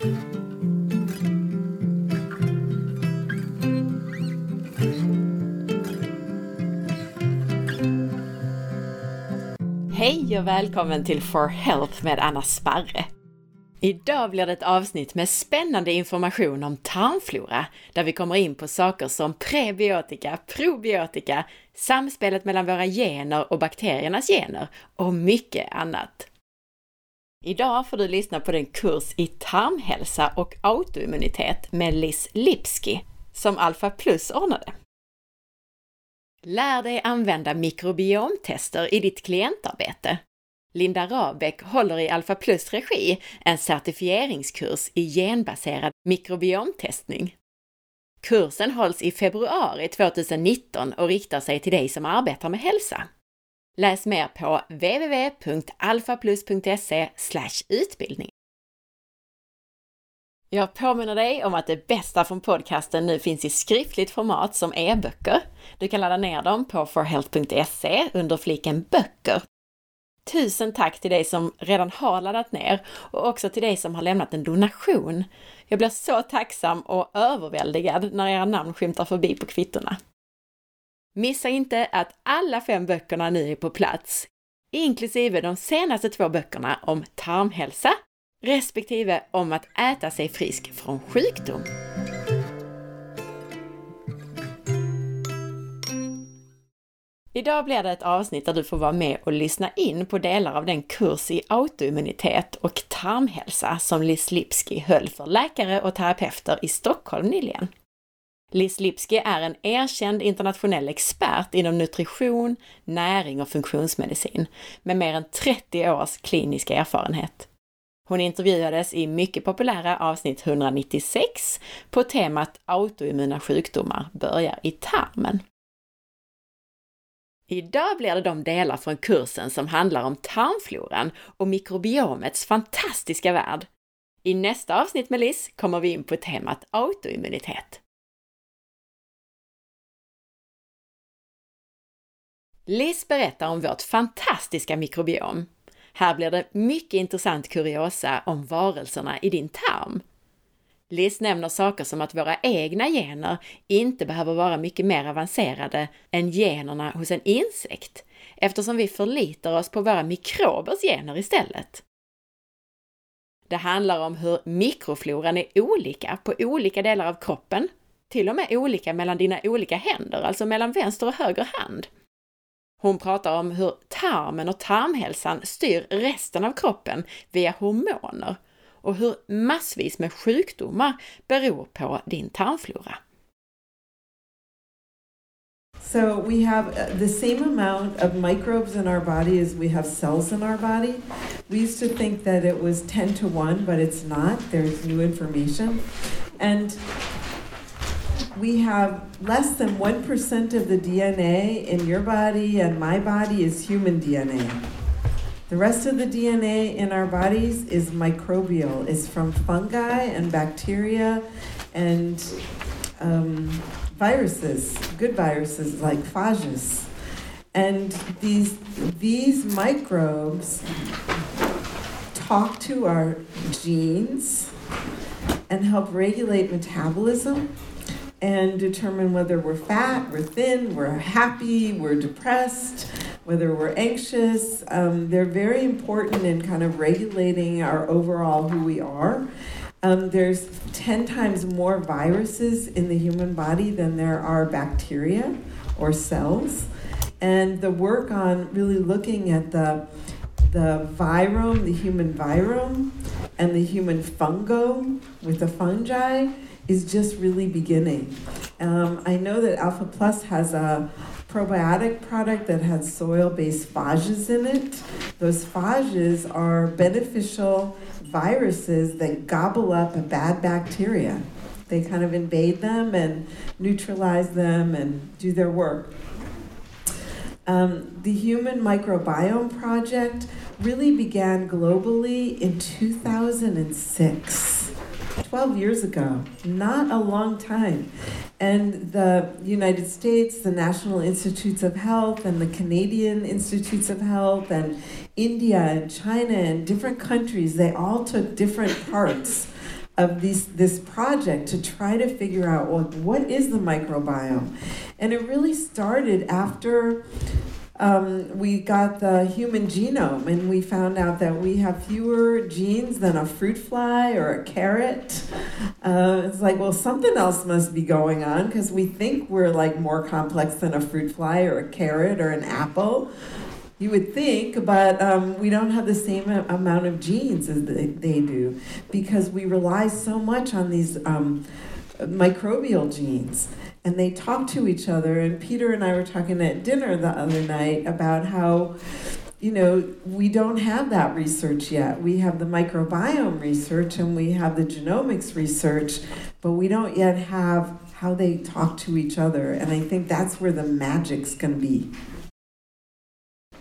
Hej och välkommen till For Health med Anna Sparre. Idag blir det ett avsnitt med spännande information om tarmflora, där vi kommer in på saker som prebiotika, probiotika, samspelet mellan våra gener och bakteriernas gener och mycket annat. Idag får du lyssna på den kurs i tarmhälsa och autoimmunitet med Liz Lipski som Alpha Plus ordnade. Lär dig använda mikrobiomtester i ditt klientarbete. Linda Rabeck håller i Alpha Plus regi en certifieringskurs i genbaserad mikrobiomtestning. Kursen hålls i februari 2019 och riktar sig till dig som arbetar med hälsa. Läs mer på www.alfaplus.se utbildning. Jag påminner dig om att det bästa från podcasten nu finns i skriftligt format som e-böcker. Du kan ladda ner dem på forhealth.se under fliken böcker. Tusen tack till dig som redan har laddat ner och också till dig som har lämnat en donation. Jag blir så tacksam och överväldigad när era namn skymtar förbi på kvittorna. Missa inte att alla fem böckerna nu är på plats, inklusive de senaste två böckerna om tarmhälsa respektive om att äta sig frisk från sjukdom. Idag blir det ett avsnitt där du får vara med och lyssna in på delar av den kurs i autoimmunitet och tarmhälsa som Liz Lipski höll för läkare och terapeuter i Stockholm nyligen. Liz Lipski är en erkänd internationell expert inom nutrition, näring och funktionsmedicin med mer än 30 års klinisk erfarenhet. Hon intervjuades i mycket populära avsnitt 196 på temat autoimmuna sjukdomar börjar i tarmen. Idag blir det de delar från kursen som handlar om tarmfloran och mikrobiomets fantastiska värld. I nästa avsnitt med Liz kommer vi in på temat autoimmunitet. Liz berättar om vårt fantastiska mikrobiom här blir det mycket intressant kuriosa om varelserna i din tarm. Liz nämner saker som att våra egna gener inte behöver vara mycket mer avancerade än generna hos en insekt, eftersom vi förlitar oss på våra mikrobers gener istället. Det handlar om hur mikrofloran är olika på olika delar av kroppen, till och med olika mellan dina olika händer, alltså mellan vänster och höger hand. Hon pratar om hur tarmen och tarmhälsan styr resten av kroppen via hormoner och hur massvis med sjukdomar beror på din tarmflora. So we have uh, the same amount of microbes in our body as we have cells in our body. We used to think that it was 10 to 1, but it's not. There's new information. And we have less than 1% of the DNA in your body and my body is human DNA. The rest of the DNA in our bodies is microbial. It's from fungi and bacteria and um, viruses, good viruses like phages. And these, these microbes talk to our genes and help regulate metabolism and determine whether we're fat, we're thin, we're happy, we're depressed, whether we're anxious. Um, they're very important in kind of regulating our overall who we are. Um, there's 10 times more viruses in the human body than there are bacteria or cells. And the work on really looking at the the virome, the human virome, and the human fungo with the fungi is just really beginning. Um, I know that Alpha Plus has a probiotic product that has soil-based phages in it. Those phages are beneficial viruses that gobble up a bad bacteria. They kind of invade them and neutralize them and do their work. Um, the Human Microbiome Project really began globally in 2006. 12 years ago, not a long time. And the United States, the National Institutes of Health, and the Canadian Institutes of Health, and India and China and different countries, they all took different parts of these this project to try to figure out well, what is the microbiome, and it really started after um, we got the human genome and we found out that we have fewer genes than a fruit fly or a carrot. Uh, it's like, well, something else must be going on because we think we're like more complex than a fruit fly or a carrot or an apple. You would think, but um, we don't have the same amount of genes as they, they do because we rely so much on these um, microbial genes and they talk to each other. And Peter and I were talking at dinner the other night about how, you know, we don't have that research yet. We have the microbiome research and we have the genomics research, but we don't yet have how they talk to each other. And I think that's where the magic's going to be.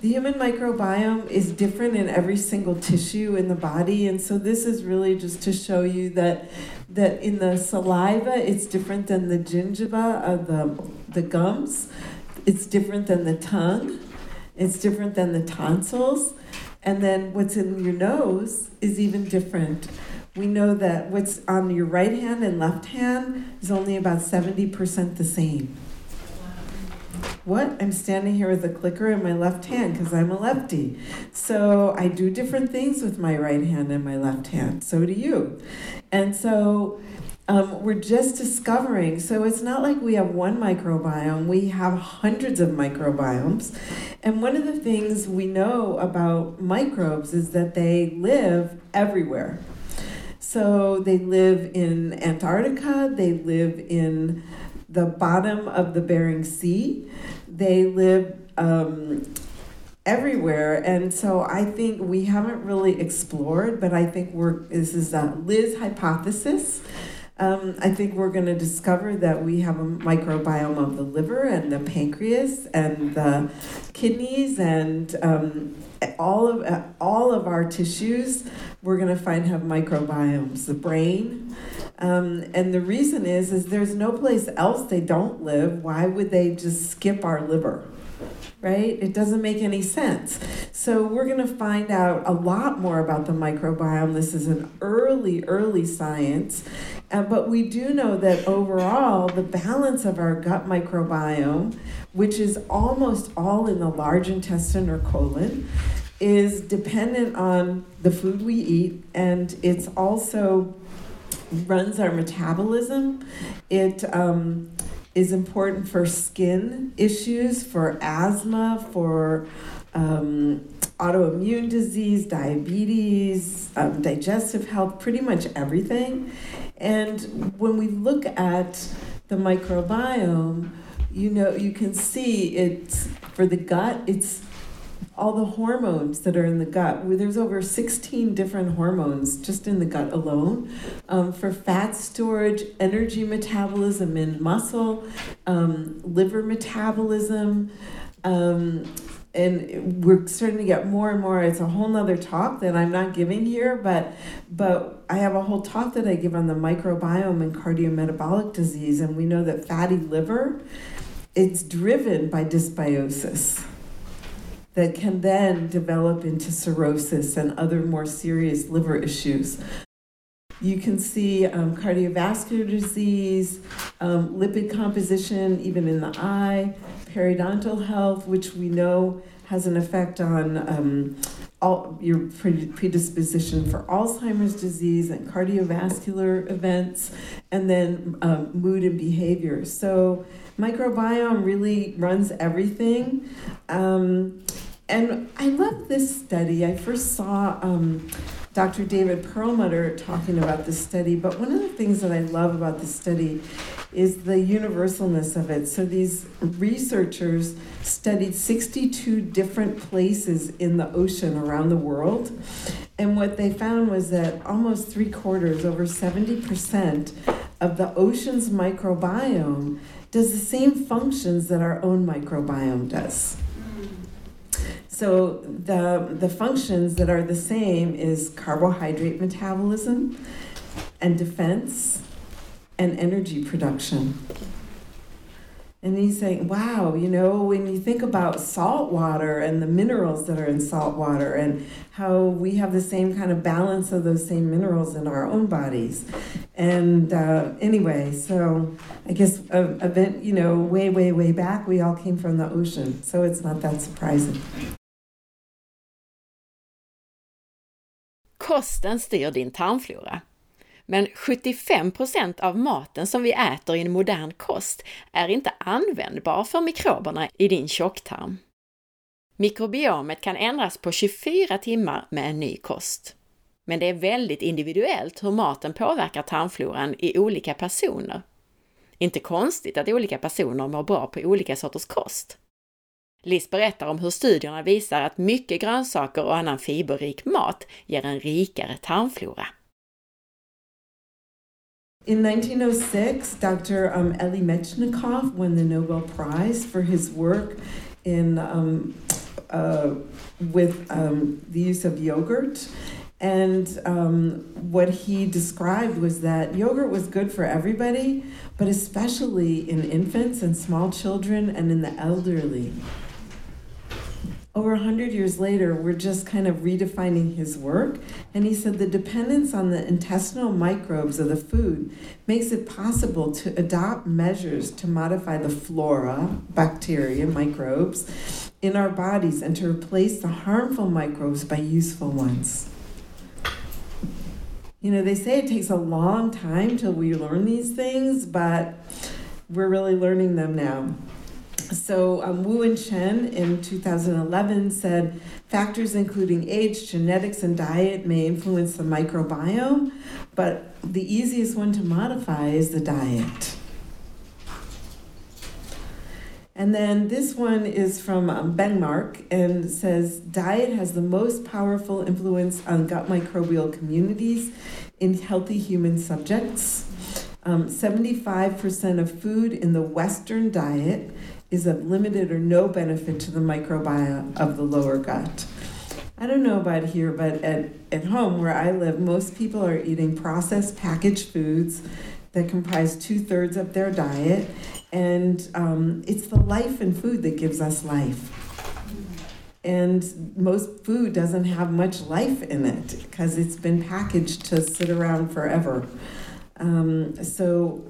The human microbiome is different in every single tissue in the body, and so this is really just to show you that that in the saliva it's different than the gingiva of the the gums. It's different than the tongue. It's different than the tonsils. And then what's in your nose is even different. We know that what's on your right hand and left hand is only about 70% the same. What? I'm standing here with a clicker in my left hand because I'm a lefty. So I do different things with my right hand and my left hand. So do you. And so um, we're just discovering. So it's not like we have one microbiome, we have hundreds of microbiomes. And one of the things we know about microbes is that they live everywhere. So they live in Antarctica, they live in the bottom of the Bering Sea. They live um, everywhere, and so I think we haven't really explored. But I think we're this is a Liz hypothesis. Um, I think we're going to discover that we have a microbiome of the liver and the pancreas and the kidneys and um, all of all of our tissues. We're going to find have microbiomes. The brain, um, and the reason is, is there's no place else they don't live. Why would they just skip our liver? Right? It doesn't make any sense. So we're going to find out a lot more about the microbiome. This is an early, early science. Uh, but we do know that overall, the balance of our gut microbiome, which is almost all in the large intestine or colon, is dependent on the food we eat, and it's also runs our metabolism. It um, is important for skin issues, for asthma, for um, autoimmune disease, diabetes, um, digestive health, pretty much everything. And when we look at the microbiome, you know, you can see it's for the gut, it's all the hormones that are in the gut. There's over 16 different hormones just in the gut alone um, for fat storage, energy metabolism in muscle, um, liver metabolism. Um, and we're starting to get more and more it's a whole nother talk that i'm not giving here but but i have a whole talk that i give on the microbiome and cardiometabolic disease and we know that fatty liver it's driven by dysbiosis that can then develop into cirrhosis and other more serious liver issues. You can see um, cardiovascular disease, um, lipid composition, even in the eye, periodontal health, which we know has an effect on um, all, your predisposition for Alzheimer's disease and cardiovascular events, and then um, mood and behavior. So, microbiome really runs everything. Um, and I love this study. I first saw um, Dr. David Perlmutter talking about this study, but one of the things that I love about this study is the universalness of it. So these researchers studied 62 different places in the ocean around the world. And what they found was that almost three quarters, over 70% of the ocean's microbiome does the same functions that our own microbiome does. So the, the functions that are the same is carbohydrate metabolism and defense and energy production. And he's saying, wow, you know, when you think about salt water and the minerals that are in salt water and how we have the same kind of balance of those same minerals in our own bodies. And uh, anyway, so I guess uh, event, you know, way, way, way back, we all came from the ocean. So it's not that surprising. Kosten styr din tarmflora. Men 75% av maten som vi äter i en modern kost är inte användbar för mikroberna i din tjocktarm. Mikrobiomet kan ändras på 24 timmar med en ny kost. Men det är väldigt individuellt hur maten påverkar tarmfloran i olika personer. Inte konstigt att olika personer mår bra på olika sorters kost. Berättar om hur studierna visar att mycket grönsaker och annan fiberrik mat ger en rikare tarmflora. In 1906, Dr. Um, Elie Metchnikoff won the Nobel Prize for his work in um, uh, with um, the use of yogurt. And um, what he described was that yogurt was good for everybody, but especially in infants and small children and in the elderly over 100 years later, we're just kind of redefining his work. And he said the dependence on the intestinal microbes of the food makes it possible to adopt measures to modify the flora, bacteria, microbes in our bodies and to replace the harmful microbes by useful ones. You know, they say it takes a long time till we learn these things, but we're really learning them now. So um, Wu and Chen in 2011 said factors including age, genetics, and diet may influence the microbiome, but the easiest one to modify is the diet. And then this one is from um, Bengmark and says diet has the most powerful influence on gut microbial communities in healthy human subjects. Um, 75% of food in the Western diet is of limited or no benefit to the microbiome of the lower gut. I don't know about here, but at, at home where I live, most people are eating processed packaged foods that comprise two thirds of their diet, and um, it's the life in food that gives us life. And most food doesn't have much life in it because it's been packaged to sit around forever. Um, so,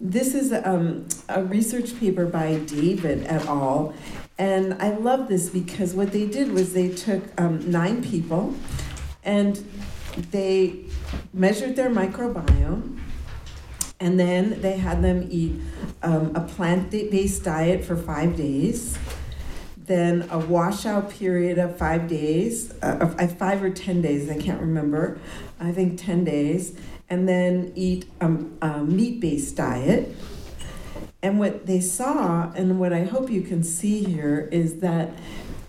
this is um, a research paper by David et al. And I love this because what they did was they took um, nine people and they measured their microbiome and then they had them eat um, a plant based diet for five days, then a washout period of five days, uh, five or 10 days, I can't remember, I think 10 days, and then eat a, a meat based diet. And what they saw, and what I hope you can see here, is that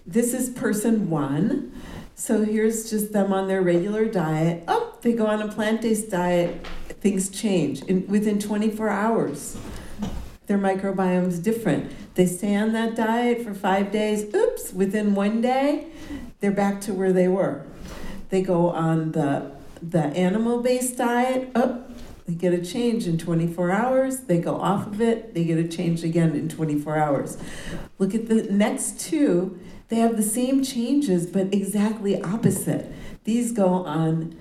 this is person one. So here's just them on their regular diet. Oh, they go on a plant based diet, things change. In, within 24 hours, their microbiome's different. They stay on that diet for five days. Oops, within one day, they're back to where they were. They go on the the animal based diet, oh, they get a change in 24 hours. They go off of it, they get a change again in 24 hours. Look at the next two, they have the same changes but exactly opposite. These go on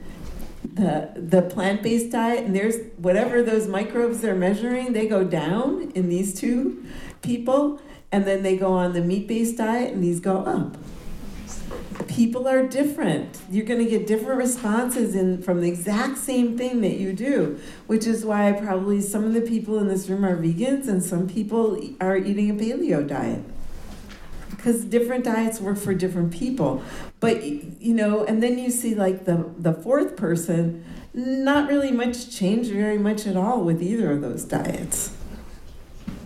the the plant-based diet and there's whatever those microbes they're measuring, they go down in these two people and then they go on the meat-based diet and these go up people are different. You're going to get different responses in from the exact same thing that you do, which is why probably some of the people in this room are vegans and some people are eating a paleo diet. Because different diets work for different people. But you know, and then you see like the the fourth person, not really much change very much at all with either of those diets.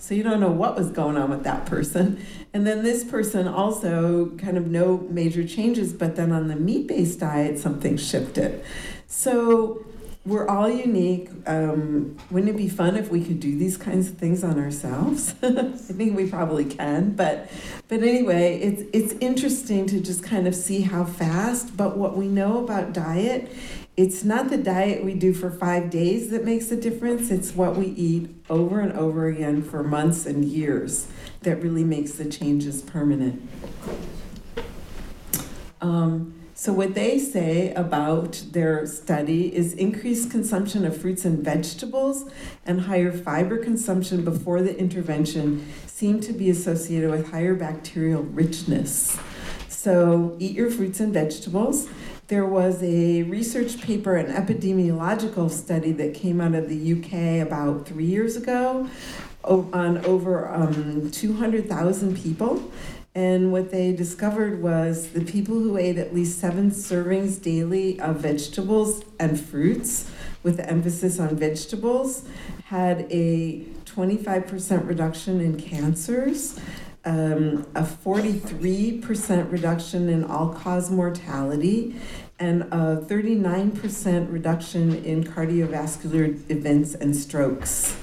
So you don't know what was going on with that person. And then this person also kind of no major changes, but then on the meat based diet, something shifted. So we're all unique. Um, wouldn't it be fun if we could do these kinds of things on ourselves? I think we probably can, but but anyway, it's it's interesting to just kind of see how fast. But what we know about diet it's not the diet we do for five days that makes a difference, it's what we eat over and over again for months and years that really makes the changes permanent. Um, so, what they say about their study is increased consumption of fruits and vegetables and higher fiber consumption before the intervention seem to be associated with higher bacterial richness. So, eat your fruits and vegetables. There was a research paper, an epidemiological study that came out of the UK about three years ago on over um, 200,000 people. And what they discovered was the people who ate at least seven servings daily of vegetables and fruits, with the emphasis on vegetables, had a 25% reduction in cancers, um, a 43% reduction in all cause mortality, and a 39% reduction in cardiovascular events and strokes.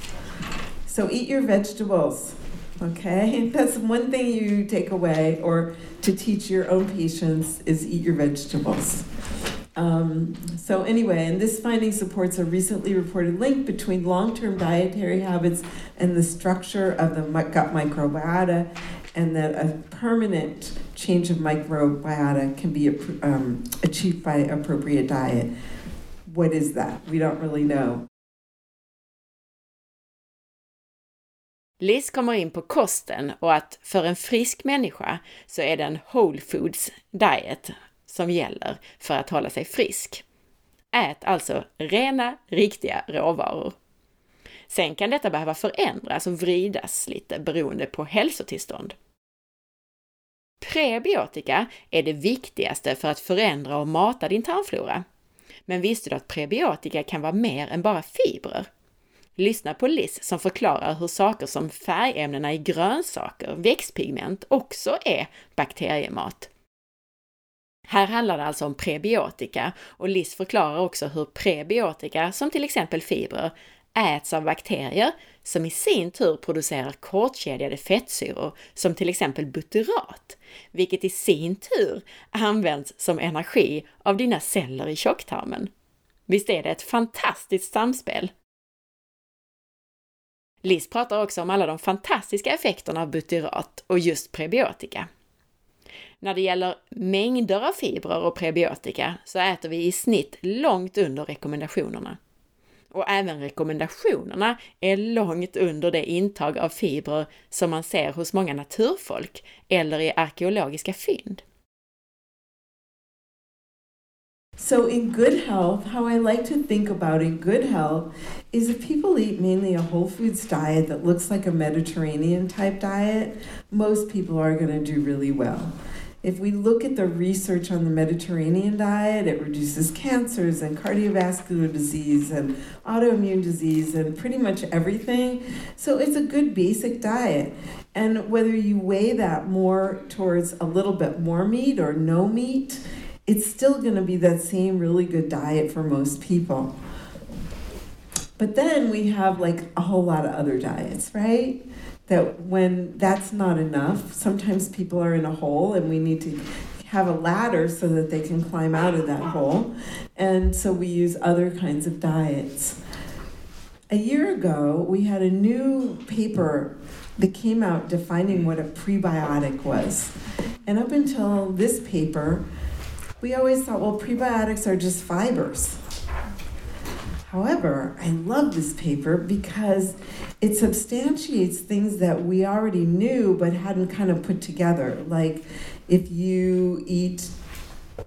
So eat your vegetables, okay? That's one thing you take away, or to teach your own patients is eat your vegetables. Um, so anyway, and this finding supports a recently reported link between long-term dietary habits and the structure of the gut microbiota, and that a permanent change of microbiota can be um, achieved by appropriate diet. What is that? We don't really know. Liz kommer in på kosten och att för en frisk människa så är det en whole foods diet som gäller för att hålla sig frisk. Ät alltså rena, riktiga råvaror. Sen kan detta behöva förändras och vridas lite beroende på hälsotillstånd. Prebiotika är det viktigaste för att förändra och mata din tarmflora. Men visste du att prebiotika kan vara mer än bara fibrer? Lyssna på Liz som förklarar hur saker som färgämnena i grönsaker, växtpigment, också är bakteriemat. Här handlar det alltså om prebiotika och Liz förklarar också hur prebiotika, som till exempel fibrer, äts av bakterier som i sin tur producerar kortkedjade fettsyror som till exempel butyrat, vilket i sin tur används som energi av dina celler i tjocktarmen. Visst är det ett fantastiskt samspel? Liz pratar också om alla de fantastiska effekterna av butyrat och just prebiotika. När det gäller mängder av fibrer och prebiotika så äter vi i snitt långt under rekommendationerna. Och även rekommendationerna är långt under det intag av fibrer som man ser hos många naturfolk eller i arkeologiska fynd. So, in good health, how I like to think about in good health is if people eat mainly a whole foods diet that looks like a Mediterranean type diet, most people are going to do really well. If we look at the research on the Mediterranean diet, it reduces cancers and cardiovascular disease and autoimmune disease and pretty much everything. So it's a good basic diet. And whether you weigh that more towards a little bit more meat or no meat, it's still going to be that same really good diet for most people. But then we have like a whole lot of other diets, right? That when that's not enough, sometimes people are in a hole and we need to have a ladder so that they can climb out of that hole. And so we use other kinds of diets. A year ago, we had a new paper that came out defining what a prebiotic was. And up until this paper, we always thought, well, prebiotics are just fibers. However, I love this paper because it substantiates things that we already knew but hadn't kind of put together. Like if you eat,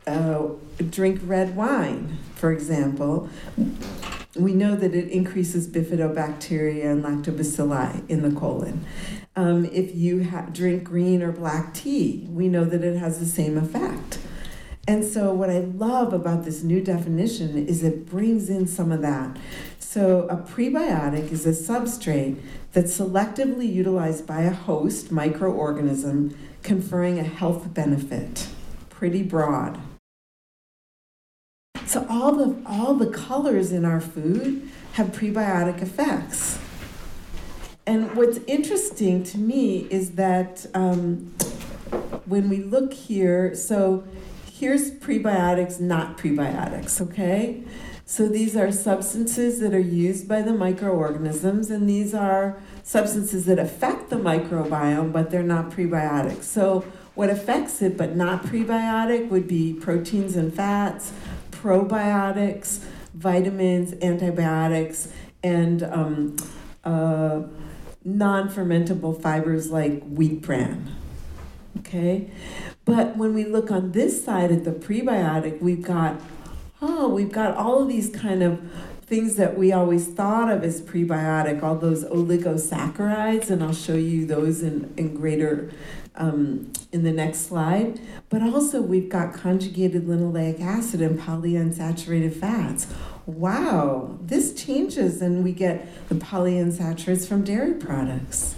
uh, drink red wine, for example, we know that it increases bifidobacteria and lactobacilli in the colon. Um, if you ha- drink green or black tea, we know that it has the same effect. And so, what I love about this new definition is it brings in some of that. So, a prebiotic is a substrate that's selectively utilized by a host microorganism, conferring a health benefit. Pretty broad. So, all the, all the colors in our food have prebiotic effects. And what's interesting to me is that um, when we look here, so here's prebiotics, not prebiotics, okay? So these are substances that are used by the microorganisms, and these are substances that affect the microbiome, but they're not prebiotics. So what affects it but not prebiotic would be proteins and fats, probiotics, vitamins, antibiotics, and um, uh, non fermentable fibers like wheat bran. Okay? But when we look on this side at the prebiotic, we've got, oh, we've got all of these kind of things that we always thought of as prebiotic, all those oligosaccharides, and I'll show you those in, in greater um, in the next slide. But also, we've got conjugated linoleic acid and polyunsaturated fats. Wow, this changes, and we get the polyunsaturates from dairy products.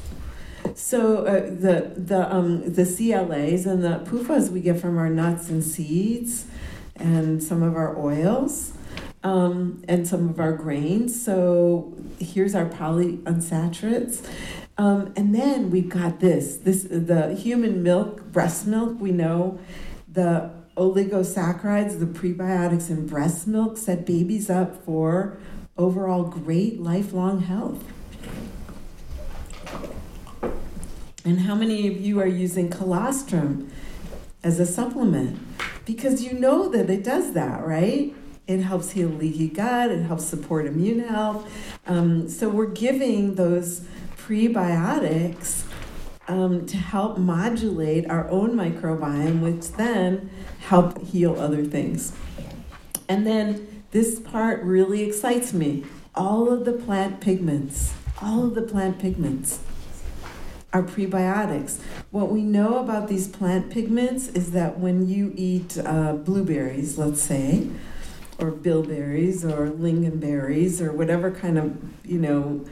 So uh, the the um, the CLAs and the PUFAs we get from our nuts and seeds, and some of our oils, um, and some of our grains. So here's our polyunsaturates. Um, and then we've got this, this the human milk, breast milk. We know the oligosaccharides, the prebiotics in breast milk set babies up for overall great lifelong health. And how many of you are using colostrum as a supplement? Because you know that it does that, right? It helps heal leaky gut, it helps support immune health. Um, so we're giving those prebiotics um, to help modulate our own microbiome, which then help heal other things. And then this part really excites me. All of the plant pigments, all of the plant pigments are prebiotics. What we know about these plant pigments is that when you eat uh, blueberries, let's say, or bilberries or lingonberries or whatever kind of, you know,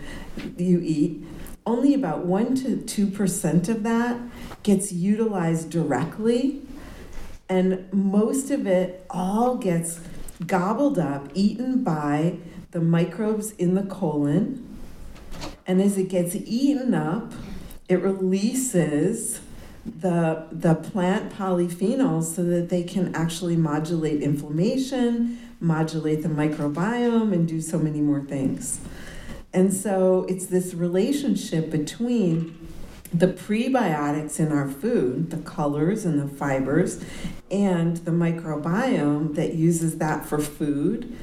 you eat, only about 1 to 2% of that gets utilized directly, and most of it all gets gobbled up, eaten by the microbes in the colon. And as it gets eaten up, it releases the, the plant polyphenols so that they can actually modulate inflammation, modulate the microbiome, and do so many more things. And so it's this relationship between the prebiotics in our food, the colors and the fibers, and the microbiome that uses that for food.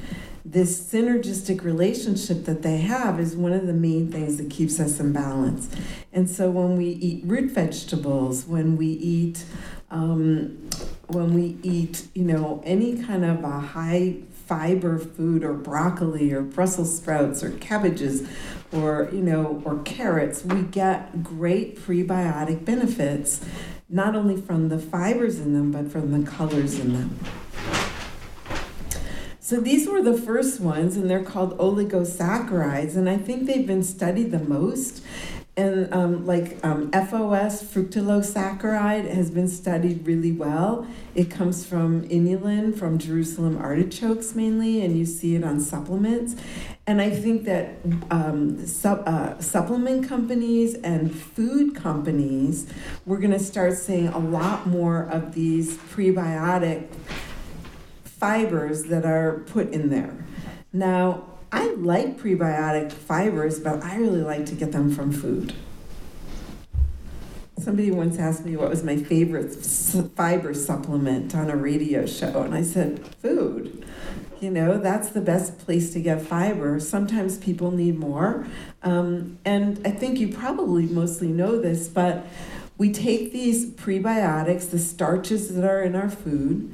This synergistic relationship that they have is one of the main things that keeps us in balance. And so when we eat root vegetables, when we eat um, when we eat, you know, any kind of a high fiber food or broccoli or Brussels sprouts or cabbages or you know or carrots, we get great prebiotic benefits not only from the fibers in them but from the colors in them. So these were the first ones, and they're called oligosaccharides, and I think they've been studied the most and um, like um, FOS, fructooligosaccharides, has been studied really well. It comes from inulin, from Jerusalem artichokes mainly, and you see it on supplements. And I think that um, uh, supplement companies and food companies, we're going to start seeing a lot more of these prebiotic fibers that are put in there. Now, I like prebiotic fibers, but I really like to get them from food. Somebody once asked me what was my favorite fiber supplement on a radio show, and I said, food. You know, that's the best place to get fiber. Sometimes people need more. Um, and I think you probably mostly know this, but we take these prebiotics, the starches that are in our food,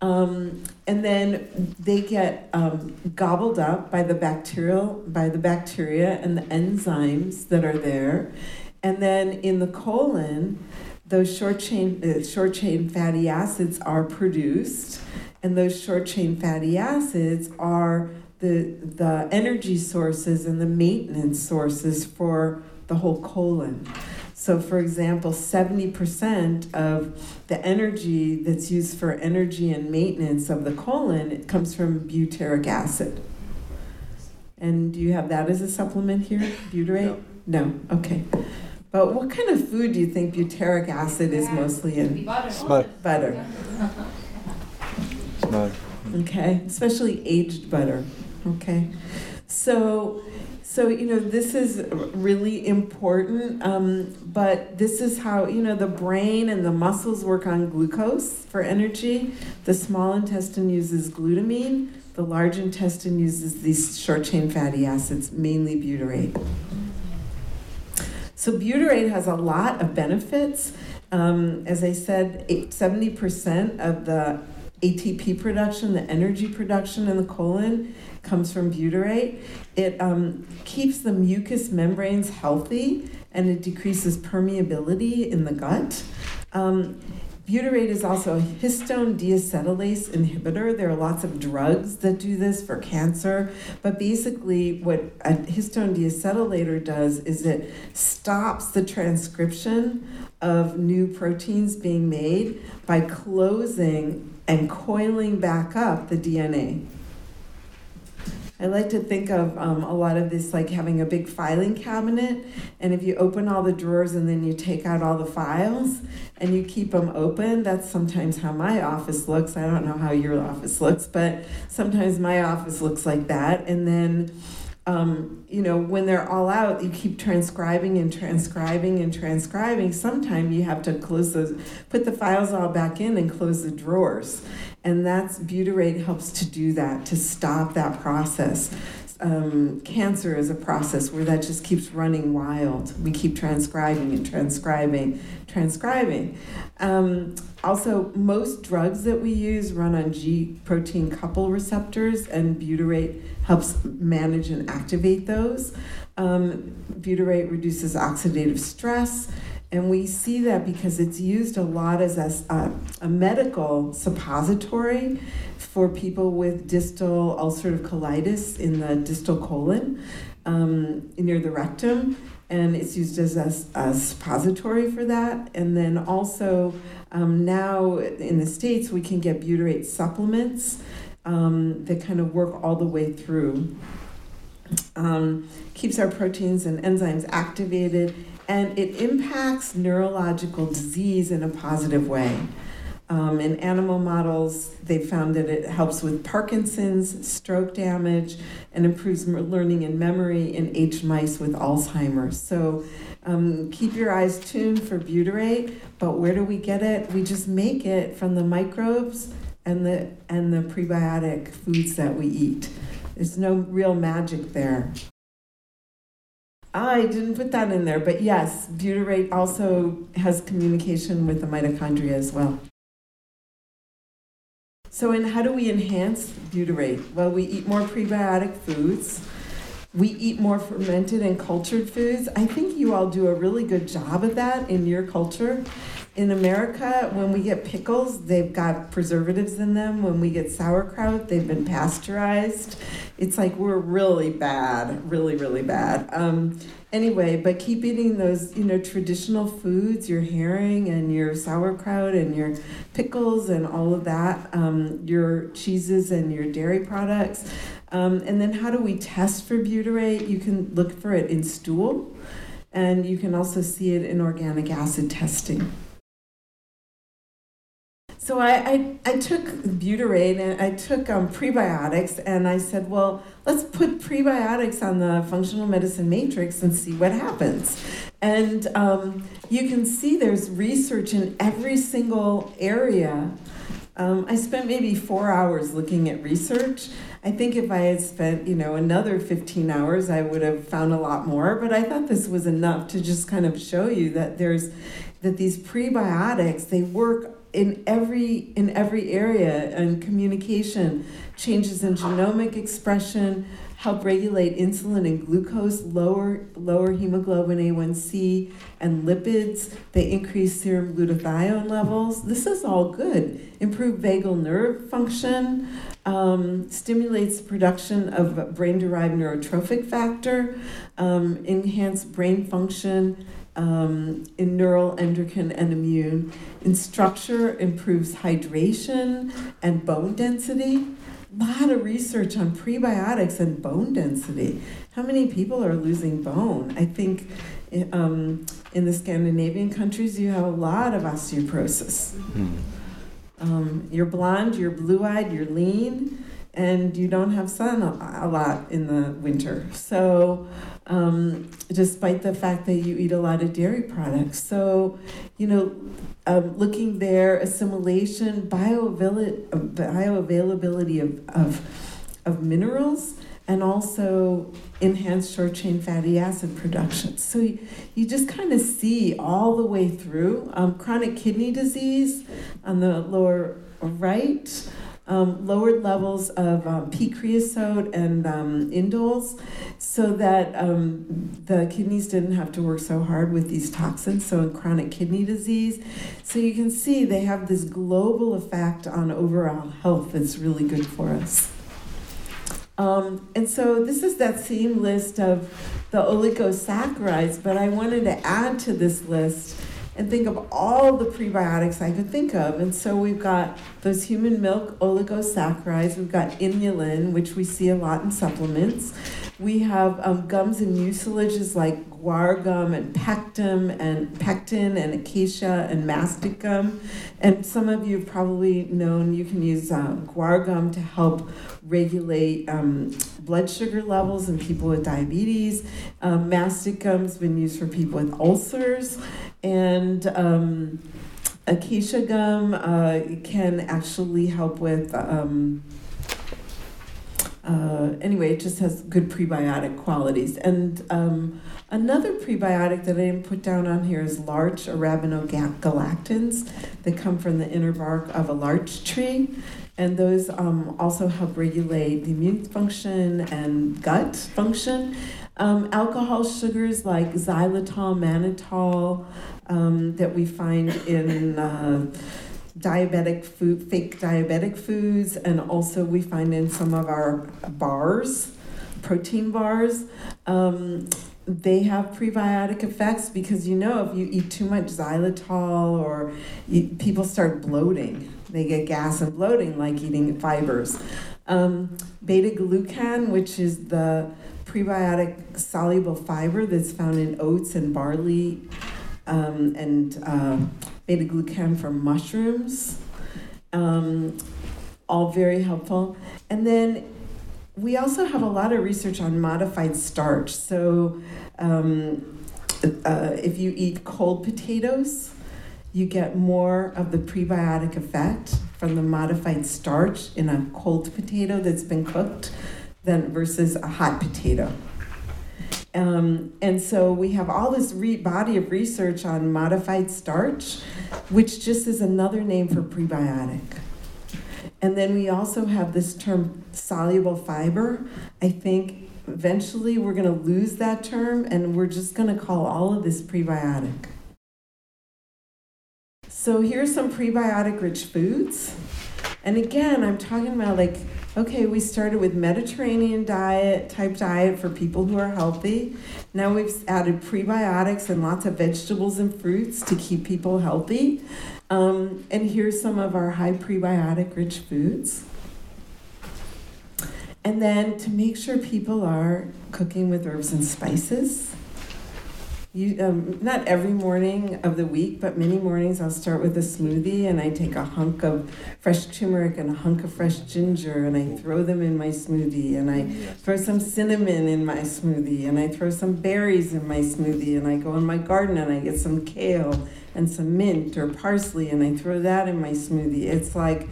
um, and then they get um, gobbled up by the bacterial by the bacteria and the enzymes that are there, and then in the colon, those short chain uh, short chain fatty acids are produced, and those short chain fatty acids are the the energy sources and the maintenance sources for the whole colon. So, for example, 70% of the energy that's used for energy and maintenance of the colon it comes from butyric acid. And do you have that as a supplement here, butyrate? No. no. Okay. But what kind of food do you think butyric acid is mostly in? Butter. Butter. No. okay especially aged butter okay so so you know this is really important um, but this is how you know the brain and the muscles work on glucose for energy. The small intestine uses glutamine. The large intestine uses these short chain fatty acids mainly butyrate. So butyrate has a lot of benefits. Um, as i said 70% of the ATP production, the energy production in the colon comes from butyrate. It um, keeps the mucous membranes healthy and it decreases permeability in the gut. Um, butyrate is also a histone deacetylase inhibitor. There are lots of drugs that do this for cancer, but basically, what a histone deacetylator does is it stops the transcription of new proteins being made by closing and coiling back up the DNA. I like to think of um, a lot of this like having a big filing cabinet, and if you open all the drawers and then you take out all the files and you keep them open, that's sometimes how my office looks. I don't know how your office looks, but sometimes my office looks like that. And then um, you know, when they're all out, you keep transcribing and transcribing and transcribing. Sometimes you have to close those, put the files all back in and close the drawers. And that's butyrate helps to do that, to stop that process. Um, cancer is a process where that just keeps running wild. We keep transcribing and transcribing, transcribing. Um, also, most drugs that we use run on G protein couple receptors, and butyrate helps manage and activate those. Um, butyrate reduces oxidative stress, and we see that because it's used a lot as a, a medical suppository for people with distal ulcerative colitis in the distal colon um, near the rectum and it's used as a, a suppository for that. And then also um, now in the States, we can get butyrate supplements um, that kind of work all the way through. Um, keeps our proteins and enzymes activated, and it impacts neurological disease in a positive way. Um, in animal models, they found that it helps with Parkinson's, stroke damage, and improves learning and memory in aged mice with Alzheimer's. So um, keep your eyes tuned for butyrate, but where do we get it? We just make it from the microbes and the, and the prebiotic foods that we eat. There's no real magic there. I didn't put that in there, but yes, butyrate also has communication with the mitochondria as well. So, and how do we enhance butyrate? Well, we eat more prebiotic foods. We eat more fermented and cultured foods. I think you all do a really good job of that in your culture. In America, when we get pickles, they've got preservatives in them. When we get sauerkraut, they've been pasteurized. It's like we're really bad, really, really bad. Um, anyway, but keep eating those, you know, traditional foods, your herring and your sauerkraut and your pickles and all of that, um, your cheeses and your dairy products. Um, and then how do we test for butyrate? You can look for it in stool, and you can also see it in organic acid testing. So I, I, I took butyrate and I took um, prebiotics and I said, well, let's put prebiotics on the functional medicine matrix and see what happens. And um, you can see there's research in every single area. Um, I spent maybe four hours looking at research. I think if I had spent, you know, another 15 hours, I would have found a lot more. But I thought this was enough to just kind of show you that there's that these prebiotics they work in every in every area and communication changes in genomic expression help regulate insulin and glucose lower lower hemoglobin a1c and lipids. They increase serum glutathione levels. This is all good. Improve vagal nerve function um, stimulates production of brain-derived neurotrophic factor um, enhance brain function um, in neural, endocrine, and immune. In structure, improves hydration and bone density. A lot of research on prebiotics and bone density. How many people are losing bone? I think um, in the Scandinavian countries, you have a lot of osteoporosis. Mm. Um, you're blonde, you're blue eyed, you're lean, and you don't have sun a, lot in the winter. So, um, despite the fact that you eat a lot of dairy products. So, you know, um, looking there, assimilation, bioavail- bioavailability of, of, of minerals, and also enhanced short chain fatty acid production. So you, you just kind of see all the way through um, chronic kidney disease on the lower right. Um, lowered levels of um, P creosote and um, indoles so that um, the kidneys didn't have to work so hard with these toxins. So, in chronic kidney disease, so you can see they have this global effect on overall health that's really good for us. Um, and so this is that same list of the oligosaccharides, but I wanted to add to this list and think of all the prebiotics I could think of. And so we've got those human milk oligosaccharides, we've got inulin, which we see a lot in supplements. We have um, gums and mucilages like guar gum and pectin and pectin and acacia and mastic gum. And some of you have probably known you can use uh, guar gum to help regulate um, blood sugar levels in people with diabetes. Um, mastic gum's been used for people with ulcers. And um, acacia gum uh, can actually help with. Uh, anyway, it just has good prebiotic qualities. And um, another prebiotic that I didn't put down on here is larch arabinogalactans that come from the inner bark of a larch tree. And those um, also help regulate the immune function and gut function. Um, alcohol sugars like xylitol, mannitol, um, that we find in. Uh, diabetic food, fake diabetic foods, and also we find in some of our bars, protein bars. Um, they have prebiotic effects because you know if you eat too much xylitol or you, people start bloating, they get gas and bloating like eating fibers. Um, beta glucan, which is the prebiotic soluble fiber that's found in oats and barley um, and uh, beta glucan from mushrooms. Um, all very helpful. And then we also have a lot of research on modified starch. So um, uh, if you eat cold potatoes, you get more of the prebiotic effect from the modified starch in a cold potato that's been cooked than versus a hot potato. Um, and so we have all this re- body of research on modified starch, which just is another name for prebiotic. And then we also have this term soluble fiber. I think eventually we're going to lose that term and we're just going to call all of this prebiotic. So here's some prebiotic rich foods. And again, I'm talking about like okay, we started with Mediterranean diet, type diet for people who are healthy. Now we've added prebiotics and lots of vegetables and fruits to keep people healthy. Um, and here's some of our high prebiotic rich foods. And then to make sure people are cooking with herbs and spices. You, um, not every morning of the week, but many mornings I'll start with a smoothie and I take a hunk of fresh turmeric and a hunk of fresh ginger and I throw them in my smoothie and I throw some cinnamon in my smoothie and I throw some berries in my smoothie and I go in my garden and I get some kale and some mint or parsley and I throw that in my smoothie. It's like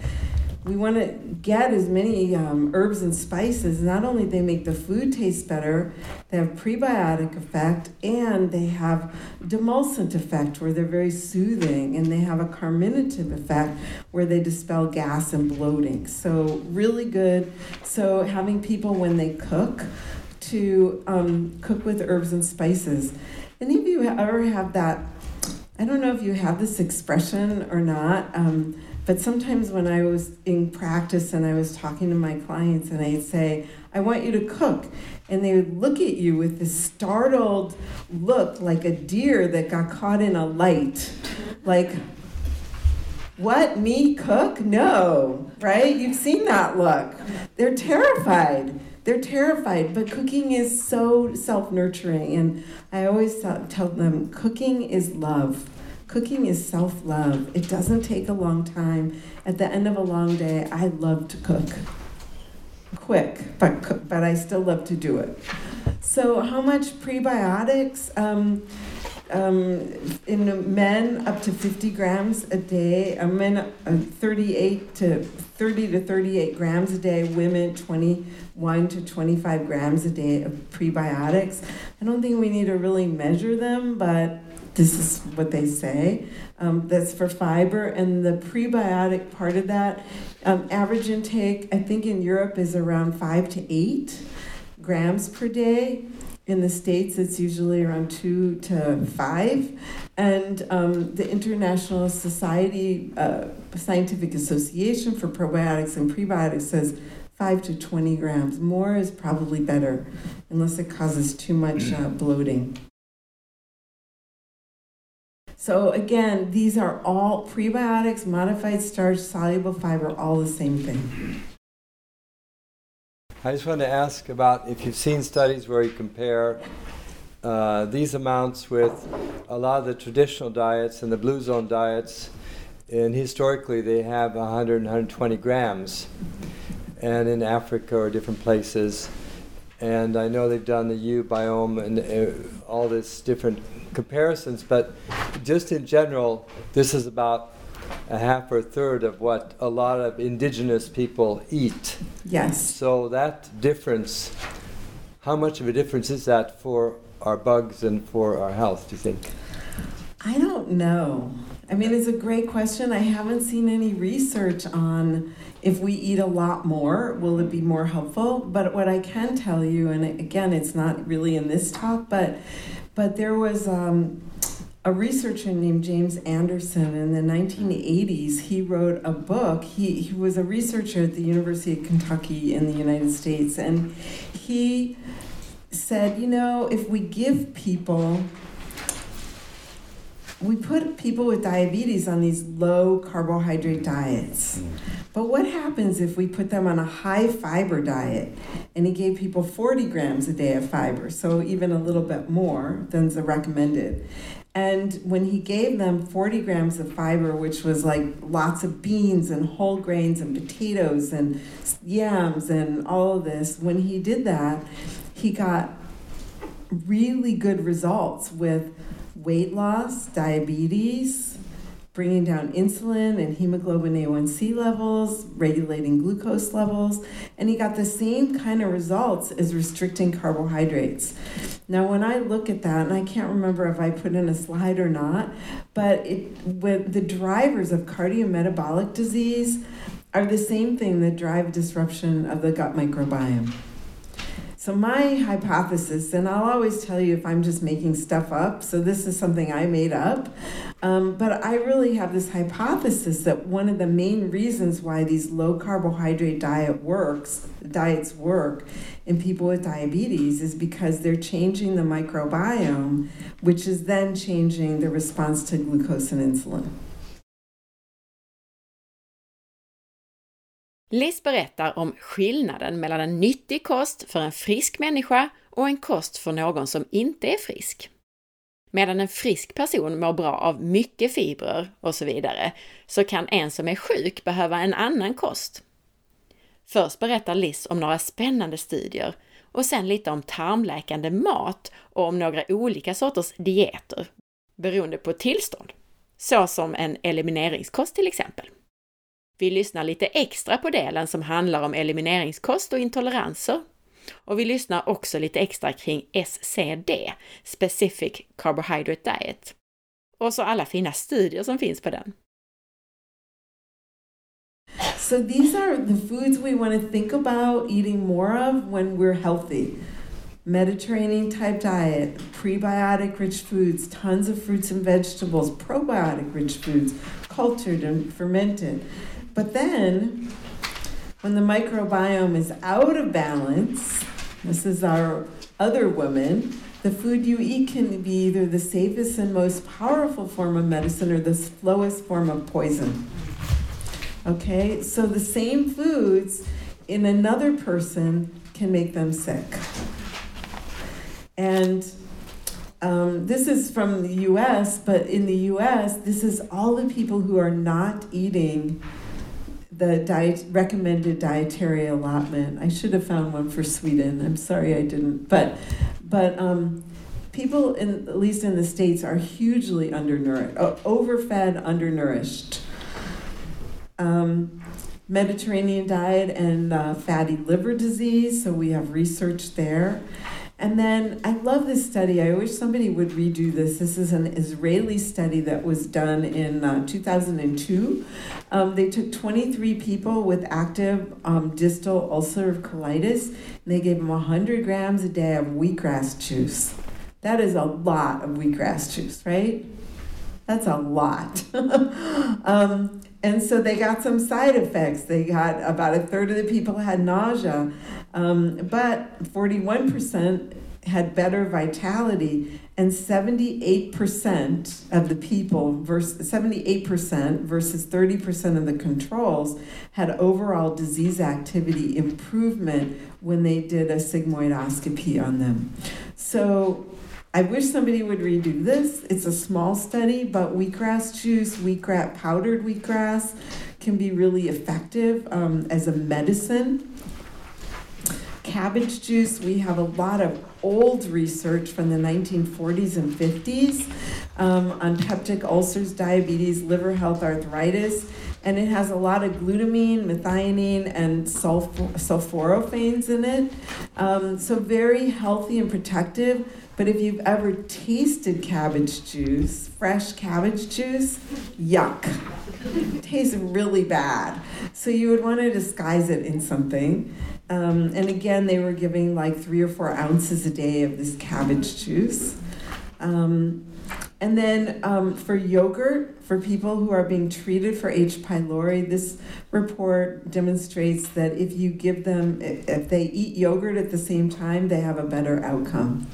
we want to get as many um, herbs and spices. Not only they make the food taste better, they have prebiotic effect and they have demulcent effect where they're very soothing and they have a carminative effect where they dispel gas and bloating. So really good. So having people when they cook to um, cook with herbs and spices. Any of you ever have that? I don't know if you have this expression or not. Um, but sometimes when I was in practice and I was talking to my clients and I'd say, I want you to cook. And they would look at you with this startled look like a deer that got caught in a light. Like, what, me cook? No, right? You've seen that look. They're terrified. They're terrified, but cooking is so self nurturing. And I always tell them cooking is love. Cooking is self love. It doesn't take a long time. At the end of a long day, I love to cook. Quick, but, but I still love to do it. So, how much prebiotics? Um, um, in men, up to 50 grams a day. Uh, men, uh, 38 to 30 to 38 grams a day. Women, 21 to 25 grams a day of prebiotics. I don't think we need to really measure them, but this is what they say. Um, that's for fiber, and the prebiotic part of that, um, average intake, I think in Europe is around five to eight grams per day. In the States, it's usually around two to five. And um, the International Society, uh, Scientific Association for Probiotics and Prebiotics says five to 20 grams. More is probably better, unless it causes too much uh, bloating. So again, these are all prebiotics, modified starch, soluble fiber, all the same thing. I just want to ask about if you've seen studies where you compare uh, these amounts with a lot of the traditional diets and the blue zone diets, and historically they have 100 and 120 grams, and in Africa or different places. And I know they've done the uBiome and uh, all this different comparisons, but just in general, this is about a half or a third of what a lot of indigenous people eat. Yes. So that difference, how much of a difference is that for our bugs and for our health, do you think? I don't know. I mean, it's a great question. I haven't seen any research on if we eat a lot more, will it be more helpful? But what I can tell you, and again, it's not really in this talk, but but there was um, a researcher named James Anderson in the 1980s. He wrote a book. He, he was a researcher at the University of Kentucky in the United States, and he said, you know, if we give people we put people with diabetes on these low carbohydrate diets. But what happens if we put them on a high fiber diet and he gave people 40 grams a day of fiber, so even a little bit more than the recommended? And when he gave them 40 grams of fiber, which was like lots of beans and whole grains and potatoes and yams and all of this, when he did that, he got really good results with weight loss, diabetes, bringing down insulin and hemoglobin A1C levels, regulating glucose levels, and he got the same kind of results as restricting carbohydrates. Now, when I look at that, and I can't remember if I put in a slide or not, but it, with the drivers of cardiometabolic disease are the same thing that drive disruption of the gut microbiome. So, my hypothesis, and I'll always tell you if I'm just making stuff up, so this is something I made up, um, but I really have this hypothesis that one of the main reasons why these low carbohydrate diet works, diets work in people with diabetes is because they're changing the microbiome, which is then changing the response to glucose and insulin. Liz berättar om skillnaden mellan en nyttig kost för en frisk människa och en kost för någon som inte är frisk. Medan en frisk person mår bra av mycket fibrer och så vidare, så kan en som är sjuk behöva en annan kost. Först berättar Liz om några spännande studier och sen lite om tarmläkande mat och om några olika sorters dieter, beroende på tillstånd. Så som en elimineringskost till exempel. Vi lyssnar lite extra på delen som handlar om elimineringskost och intoleranser. Och vi lyssnar också lite extra kring SCD, Specific Carbohydrate Diet. Och så alla fina studier som finns på den. So these are the foods we want to think about eating more of when we're healthy. Mediterranean type diet, prebiotic rich foods, tons of fruits and vegetables, probiotic rich foods, cultured and fermented. But then, when the microbiome is out of balance, this is our other woman, the food you eat can be either the safest and most powerful form of medicine or the slowest form of poison. Okay, so the same foods in another person can make them sick. And um, this is from the US, but in the US, this is all the people who are not eating the diet recommended dietary allotment. I should have found one for Sweden. I'm sorry I didn't. But but um, people in at least in the states are hugely undernourished, overfed, undernourished. Um, Mediterranean diet and uh, fatty liver disease, so we have research there. And then I love this study. I wish somebody would redo this. This is an Israeli study that was done in uh, 2002. Um, they took 23 people with active um, distal ulcerative colitis, and they gave them 100 grams a day of wheatgrass juice. That is a lot of wheatgrass juice, right? That's a lot. um, and so they got some side effects. They got about a third of the people had nausea, um, but 41% had better vitality, and 78% of the people, versus 78% versus 30% of the controls, had overall disease activity improvement when they did a sigmoidoscopy on them. So I wish somebody would redo this. It's a small study, but wheatgrass juice, wheatgrass, powdered wheatgrass, can be really effective um, as a medicine. Cabbage juice, we have a lot of old research from the 1940s and 50s um, on peptic ulcers, diabetes, liver health, arthritis, and it has a lot of glutamine, methionine, and sulfur, sulforaphanes in it. Um, so, very healthy and protective but if you've ever tasted cabbage juice, fresh cabbage juice, yuck. Tastes really bad. So you would want to disguise it in something. Um, and again, they were giving like three or four ounces a day of this cabbage juice. Um, and then um, for yogurt, for people who are being treated for H. pylori, this report demonstrates that if you give them, if they eat yogurt at the same time, they have a better outcome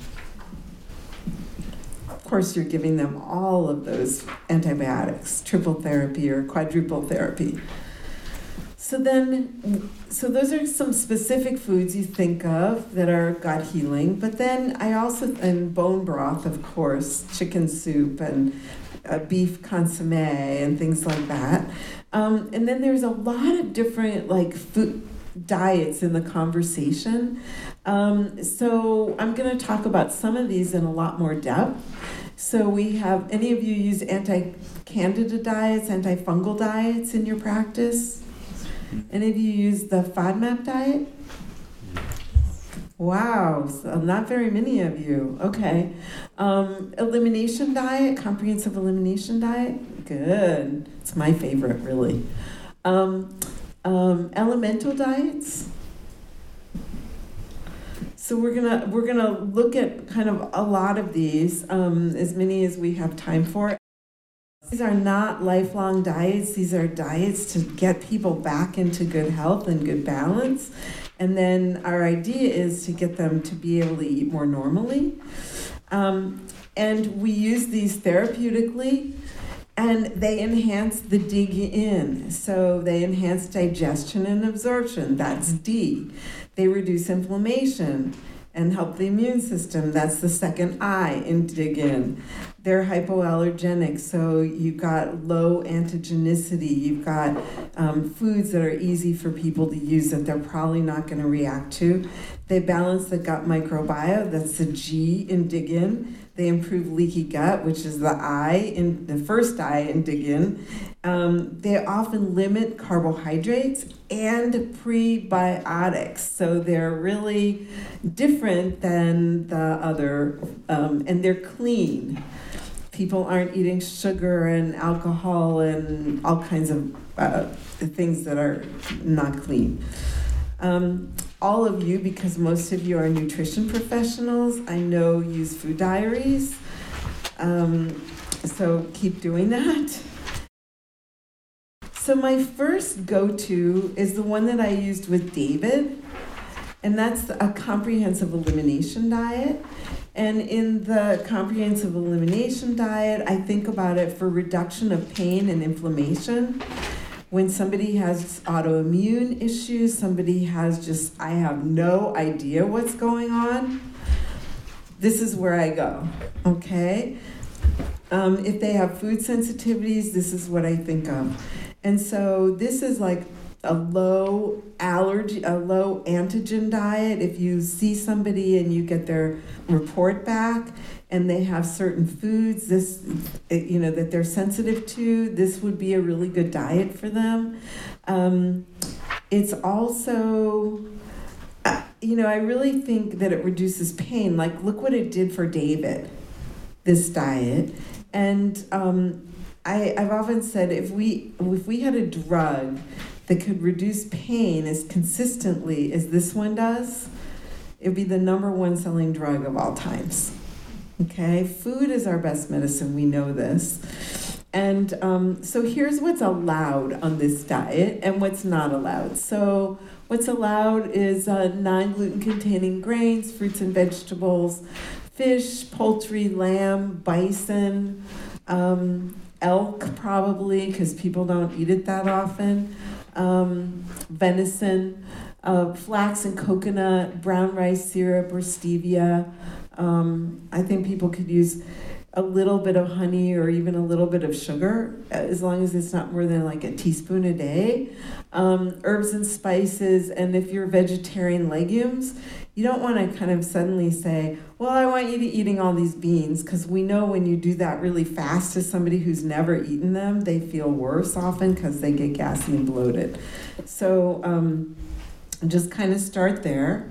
course, you're giving them all of those antibiotics, triple therapy or quadruple therapy. So then, so those are some specific foods you think of that are gut healing. But then I also and bone broth, of course, chicken soup and uh, beef consomme and things like that. Um, and then there's a lot of different like food diets in the conversation. Um, so I'm going to talk about some of these in a lot more depth. So we have, any of you use anti-candida diets, antifungal diets in your practice? Any of you use the FODMAP diet? Wow, so not very many of you. Okay. Um, elimination diet, comprehensive elimination diet? Good. It's my favorite, really. Um, um, elemental diets? So we're gonna we're gonna look at kind of a lot of these, um, as many as we have time for. These are not lifelong diets. These are diets to get people back into good health and good balance. And then our idea is to get them to be able to eat more normally. Um, and we use these therapeutically and they enhance the dig in. So they enhance digestion and absorption. That's D. They reduce inflammation and help the immune system. That's the second I in dig in. They're hypoallergenic, so you've got low antigenicity. You've got um, foods that are easy for people to use that they're probably not going to react to. They balance the gut microbiome. That's the G in dig in. They improve leaky gut, which is the I in the first I in dig in. Um, they often limit carbohydrates and prebiotics, so they're really different than the other, um, and they're clean. People aren't eating sugar and alcohol and all kinds of uh, things that are not clean. Um, all of you, because most of you are nutrition professionals, I know use food diaries. Um, so keep doing that. So, my first go to is the one that I used with David, and that's a comprehensive elimination diet. And in the comprehensive elimination diet, I think about it for reduction of pain and inflammation when somebody has autoimmune issues, somebody has just, I have no idea what's going on, this is where I go. Okay? Um, if they have food sensitivities, this is what I think of. And so this is like a low allergy, a low antigen diet. If you see somebody and you get their report back and they have certain foods, this, you know, that they're sensitive to, this would be a really good diet for them. Um, it's also, uh, you know, I really think that it reduces pain. Like, look what it did for David, this diet. And um, I, I've often said if we if we had a drug that could reduce pain as consistently as this one does, it would be the number one selling drug of all times. Okay, food is our best medicine, we know this. And um, so here's what's allowed on this diet and what's not allowed. So, what's allowed is uh, non gluten containing grains, fruits and vegetables, fish, poultry, lamb, bison, um, elk, probably, because people don't eat it that often um, venison, uh, flax and coconut, brown rice syrup or stevia. Um, I think people could use a little bit of honey or even a little bit of sugar, as long as it's not more than like a teaspoon a day. Um, herbs and spices, and if you're vegetarian, legumes. You don't want to kind of suddenly say, Well, I want you to be eating all these beans, because we know when you do that really fast to somebody who's never eaten them, they feel worse often because they get gassy and bloated. So um, just kind of start there.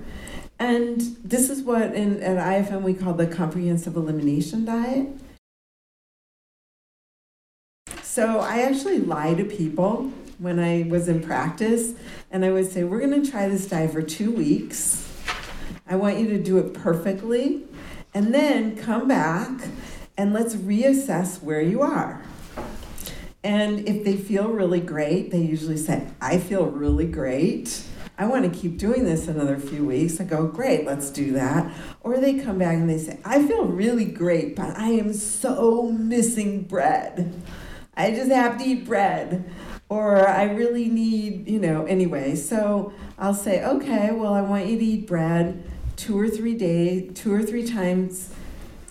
And this is what in, at IFM we call the comprehensive elimination diet. So I actually lie to people when I was in practice, and I would say, We're going to try this diet for two weeks. I want you to do it perfectly, and then come back and let's reassess where you are. And if they feel really great, they usually say, I feel really great. I want to keep doing this another few weeks. I go, great, let's do that. Or they come back and they say, I feel really great, but I am so missing bread. I just have to eat bread. Or I really need, you know, anyway. So I'll say, okay, well, I want you to eat bread two or three days, two or three times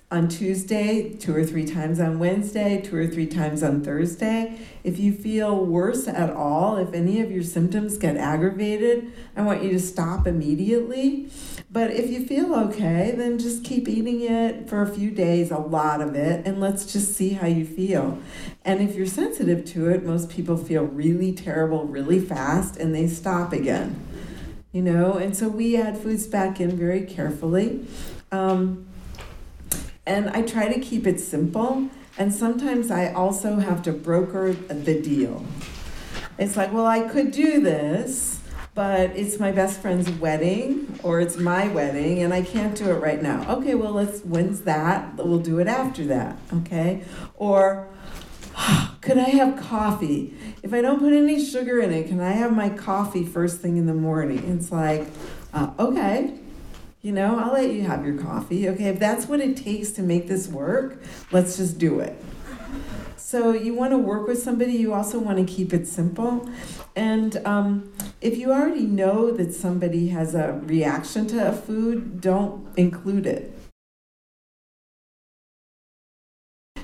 on Tuesday, two or three times on Wednesday, two or three times on Thursday. If you feel worse at all, if any of your symptoms get aggravated, I want you to stop immediately. But if you feel okay, then just keep eating it for a few days, a lot of it, and let's just see how you feel. And if you're sensitive to it, most people feel really terrible really fast and they stop again. You know, and so we add foods back in very carefully. Um, and I try to keep it simple. And sometimes I also have to broker the deal. It's like, well, I could do this, but it's my best friend's wedding or it's my wedding and I can't do it right now. Okay, well, let's, when's that? We'll do it after that, okay? Or, could I have coffee? If I don't put any sugar in it, can I have my coffee first thing in the morning? It's like, uh, okay, you know, I'll let you have your coffee. Okay, if that's what it takes to make this work, let's just do it. So, you want to work with somebody, you also want to keep it simple. And um, if you already know that somebody has a reaction to a food, don't include it.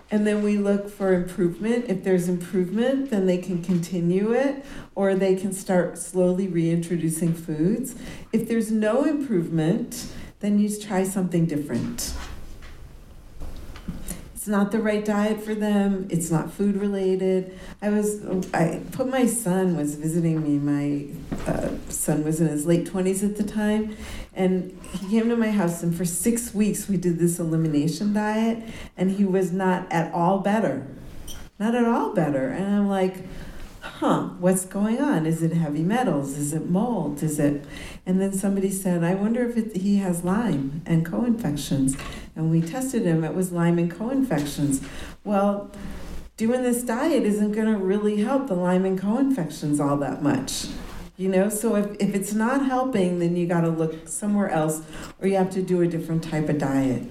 And then we look for improvement. If there's improvement, then they can continue it or they can start slowly reintroducing foods. If there's no improvement, then you try something different. It's not the right diet for them. It's not food related. I was, I put my son was visiting me. My uh, son was in his late 20s at the time, and he came to my house, and for six weeks we did this elimination diet, and he was not at all better. Not at all better. And I'm like, huh, what's going on? Is it heavy metals? Is it mold? Is it. And then somebody said, I wonder if it, he has Lyme and co infections. And we tested him, it was Lyme and co infections. Well, doing this diet isn't going to really help the Lyme and co infections all that much. You know, so if, if it's not helping, then you got to look somewhere else or you have to do a different type of diet.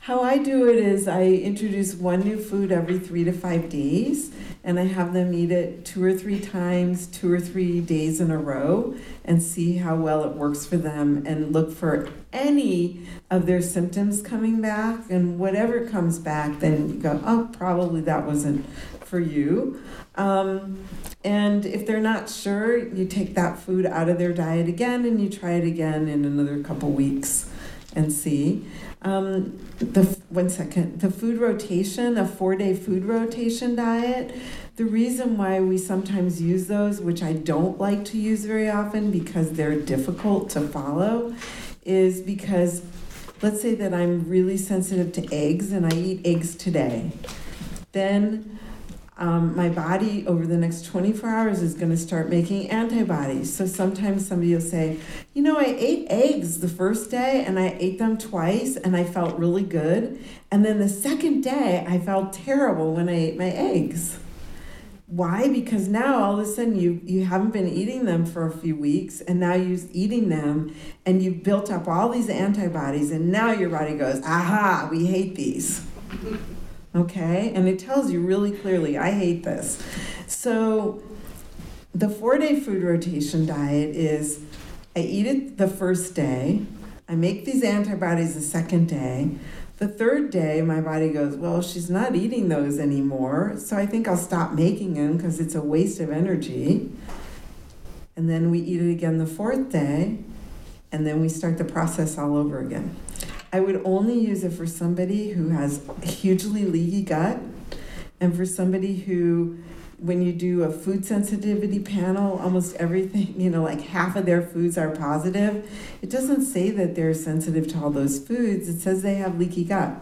How I do it is I introduce one new food every three to five days, and I have them eat it two or three times, two or three days in a row, and see how well it works for them and look for any of their symptoms coming back. And whatever comes back, then you go, oh, probably that wasn't for you. Um, and if they're not sure, you take that food out of their diet again and you try it again in another couple weeks and see. Um, the one second, the food rotation, a four-day food rotation diet. The reason why we sometimes use those, which I don't like to use very often because they're difficult to follow, is because let's say that I'm really sensitive to eggs and I eat eggs today. Then um, my body over the next 24 hours is going to start making antibodies. So sometimes somebody will say, You know, I ate eggs the first day and I ate them twice and I felt really good. And then the second day, I felt terrible when I ate my eggs. Why? Because now all of a sudden you, you haven't been eating them for a few weeks and now you're eating them and you've built up all these antibodies and now your body goes, Aha, we hate these okay? And it tells you really clearly, I hate this. So the four day food rotation diet is I eat it the first day, I make these antibodies the second day. The third day, my body goes, Well, she's not eating those anymore, so I think I'll stop making them because it's a waste of energy. And then we eat it again the fourth day, and then we start the process all over again. I would only use it for somebody who has hugely leaky gut and for somebody who when you do a food sensitivity panel, almost everything, you know, like half of their foods are positive. It doesn't say that they're sensitive to all those foods, it says they have leaky gut.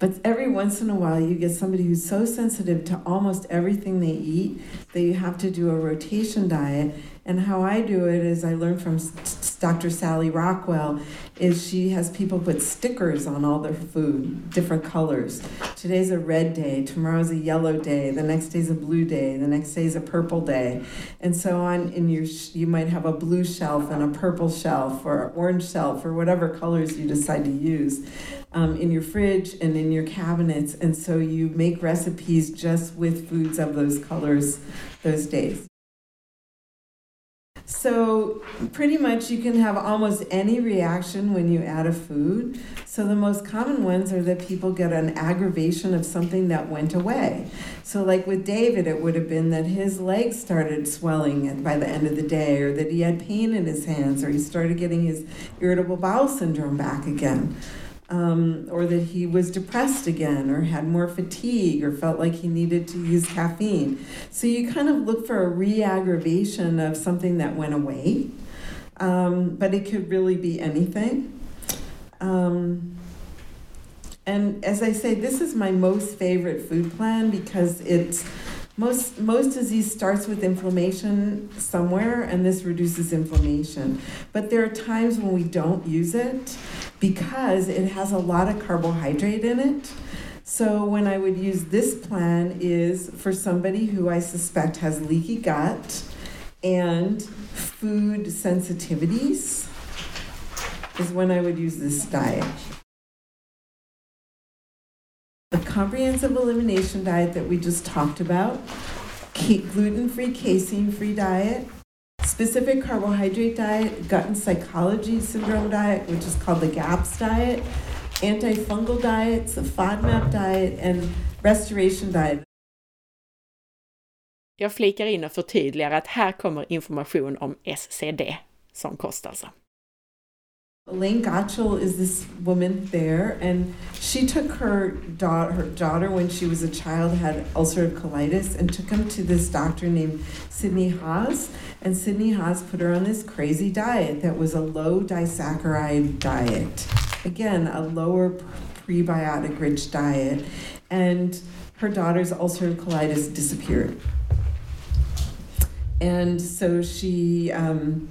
But every once in a while, you get somebody who's so sensitive to almost everything they eat that you have to do a rotation diet. And how I do it is I learned from Dr. Sally Rockwell is she has people put stickers on all their food, different colors. Today's a red day, tomorrow's a yellow day, the next day's a blue day, the next day's a purple day, and so on. In your you might have a blue shelf and a purple shelf or orange shelf or whatever colors you decide to use. Um, in your fridge and in your cabinets, and so you make recipes just with foods of those colors those days. So, pretty much you can have almost any reaction when you add a food. So, the most common ones are that people get an aggravation of something that went away. So, like with David, it would have been that his legs started swelling by the end of the day, or that he had pain in his hands, or he started getting his irritable bowel syndrome back again um, or that he was depressed again, or had more fatigue, or felt like he needed to use caffeine. So you kind of look for a re aggravation of something that went away, um, but it could really be anything. Um, and as I say, this is my most favorite food plan because it's most most disease starts with inflammation somewhere and this reduces inflammation but there are times when we don't use it because it has a lot of carbohydrate in it. So when I would use this plan is for somebody who I suspect has leaky gut and food sensitivities is when I would use this diet. The comprehensive elimination diet that we just talked about, gluten-free, casein-free diet, specific carbohydrate diet, gut and psychology syndrome diet, which is called the GAPS diet, antifungal diets, the FODMAP diet, and restoration diet. Jag flikar in och förtydligar att här kommer information om SCD som kost alltså. Elaine Gottschall is this woman there, and she took her, da- her daughter when she was a child had ulcerative colitis and took him to this doctor named Sidney Haas. And Sidney Haas put her on this crazy diet that was a low disaccharide diet. Again, a lower prebiotic rich diet. And her daughter's ulcerative colitis disappeared. And so she. Um,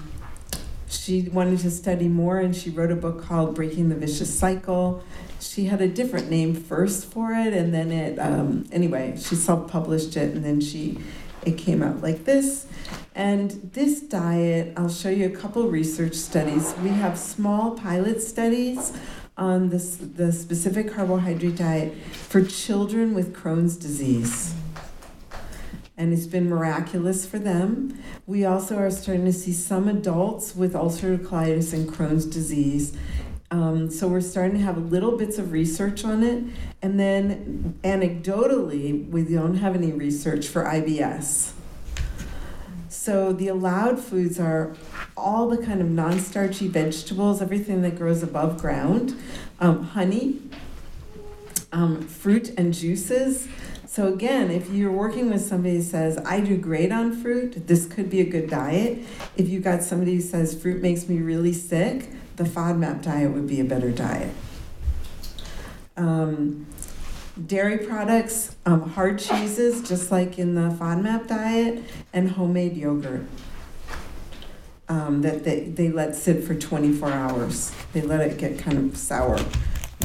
she wanted to study more and she wrote a book called Breaking the Vicious Cycle. She had a different name first for it and then it um, anyway, she self-published it and then she it came out like this. And this diet, I'll show you a couple research studies. We have small pilot studies on this, the specific carbohydrate diet for children with Crohn's disease. And it's been miraculous for them. We also are starting to see some adults with ulcerative colitis and Crohn's disease. Um, so we're starting to have little bits of research on it. And then anecdotally, we don't have any research for IBS. So the allowed foods are all the kind of non-starchy vegetables, everything that grows above ground, um, honey, um, fruit and juices. So again, if you're working with somebody who says, I do great on fruit, this could be a good diet. If you got somebody who says fruit makes me really sick, the FODMAP diet would be a better diet. Um, dairy products, um, hard cheeses, just like in the FODMAP diet, and homemade yogurt. Um, that they, they let sit for 24 hours. They let it get kind of sour.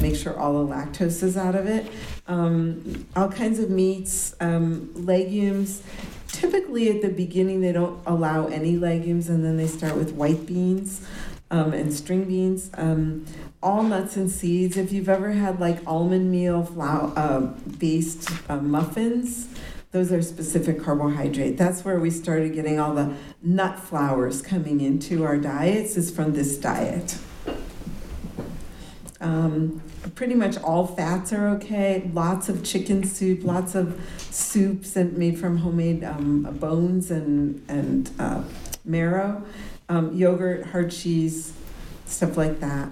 Make sure all the lactose is out of it. Um, all kinds of meats, um, legumes. Typically, at the beginning, they don't allow any legumes, and then they start with white beans um, and string beans. Um, all nuts and seeds. If you've ever had like almond meal flour uh, based uh, muffins, those are specific carbohydrate. That's where we started getting all the nut flours coming into our diets, is from this diet. Um, pretty much all fats are okay. Lots of chicken soup, lots of soups and made from homemade um, bones and and uh, marrow, um, yogurt, hard cheese, stuff like that.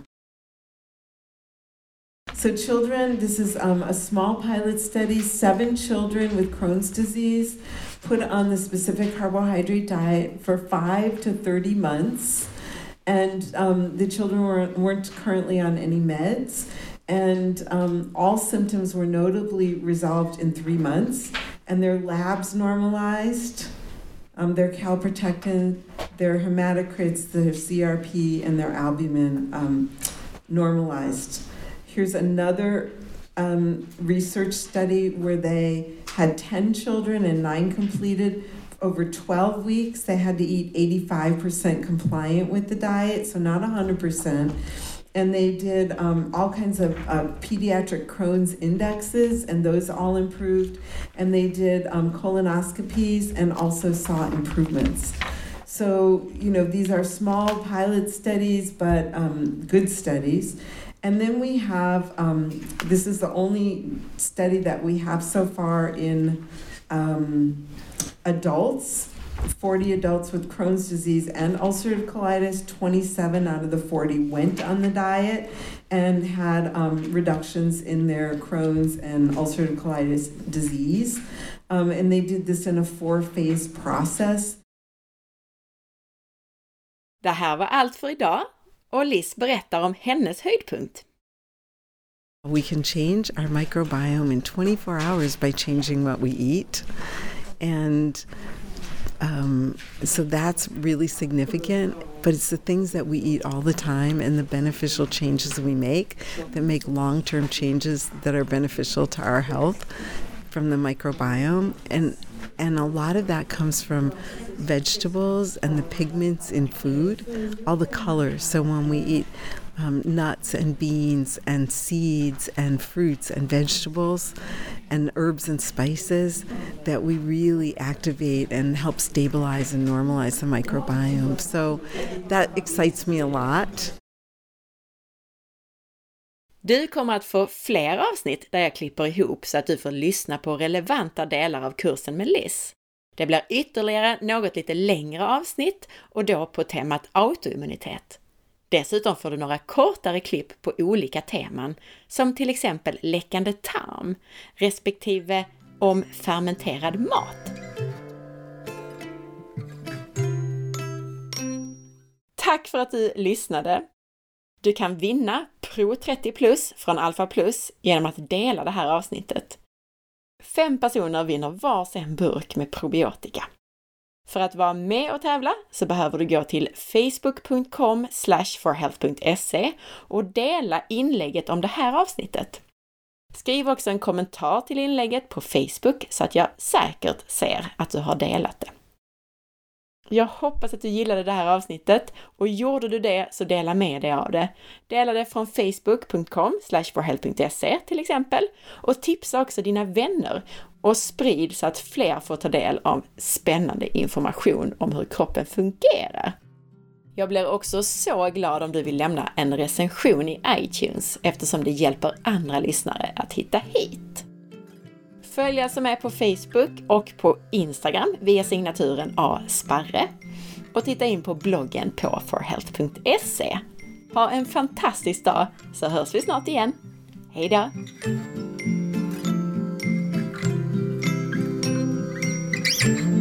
So, children, this is um, a small pilot study. Seven children with Crohn's disease put on the specific carbohydrate diet for five to 30 months. And um, the children weren't, weren't currently on any meds. And um, all symptoms were notably resolved in three months. And their labs normalized, um, their calprotectin, their hematocrits, their CRP, and their albumin um, normalized. Here's another um, research study where they had 10 children and nine completed over 12 weeks. They had to eat 85% compliant with the diet, so not 100%. And they did um, all kinds of uh, pediatric Crohn's indexes, and those all improved. And they did um, colonoscopies and also saw improvements. So, you know, these are small pilot studies, but um, good studies. And then we have, um, this is the only study that we have so far in um, adults 40 adults with Crohn's disease and ulcerative colitis, 27 out of the 40 went on the diet and had um, reductions in their Crohn's and ulcerative colitis disease. Um, and they did this in a four phase process. Det här var allt för idag och Liz berättar om hennes höjdpunkt. We can change our microbiome in 24 hours by changing what we eat. And um, so that's really significant, but it's the things that we eat all the time and the beneficial changes we make that make long term changes that are beneficial to our health from the microbiome. And and a lot of that comes from vegetables and the pigments in food, all the colors. So when we eat um, nuts and beans and seeds and fruits and vegetables and herbs and spices that we really activate and help stabilize and normalize the microbiome. So that excites me a lot. Du kommer att få fler avsnitt där jag klipper ihop så att du får lyssna på relevanta delar av kursen med Liz. Det blir ytterligare något lite längre avsnitt och då på temat autoimmunitet. Dessutom får du några kortare klipp på olika teman, som till exempel läckande tarm, respektive om fermenterad mat. Tack för att du lyssnade! Du kan vinna Pro 30 Plus från Alpha Plus genom att dela det här avsnittet. Fem personer vinner varsin burk med probiotika. För att vara med och tävla så behöver du gå till facebook.com forhealth.se och dela inlägget om det här avsnittet. Skriv också en kommentar till inlägget på Facebook så att jag säkert ser att du har delat det. Jag hoppas att du gillade det här avsnittet och gjorde du det så dela med dig av det. Dela det från facebook.com forhealth.se till exempel och tipsa också dina vänner och sprid så att fler får ta del av spännande information om hur kroppen fungerar. Jag blir också så glad om du vill lämna en recension i iTunes eftersom det hjälper andra lyssnare att hitta hit. Följ som är på Facebook och på Instagram via signaturen A. Sparre och titta in på bloggen på forhealth.se. Ha en fantastisk dag så hörs vi snart igen. Hejdå! thank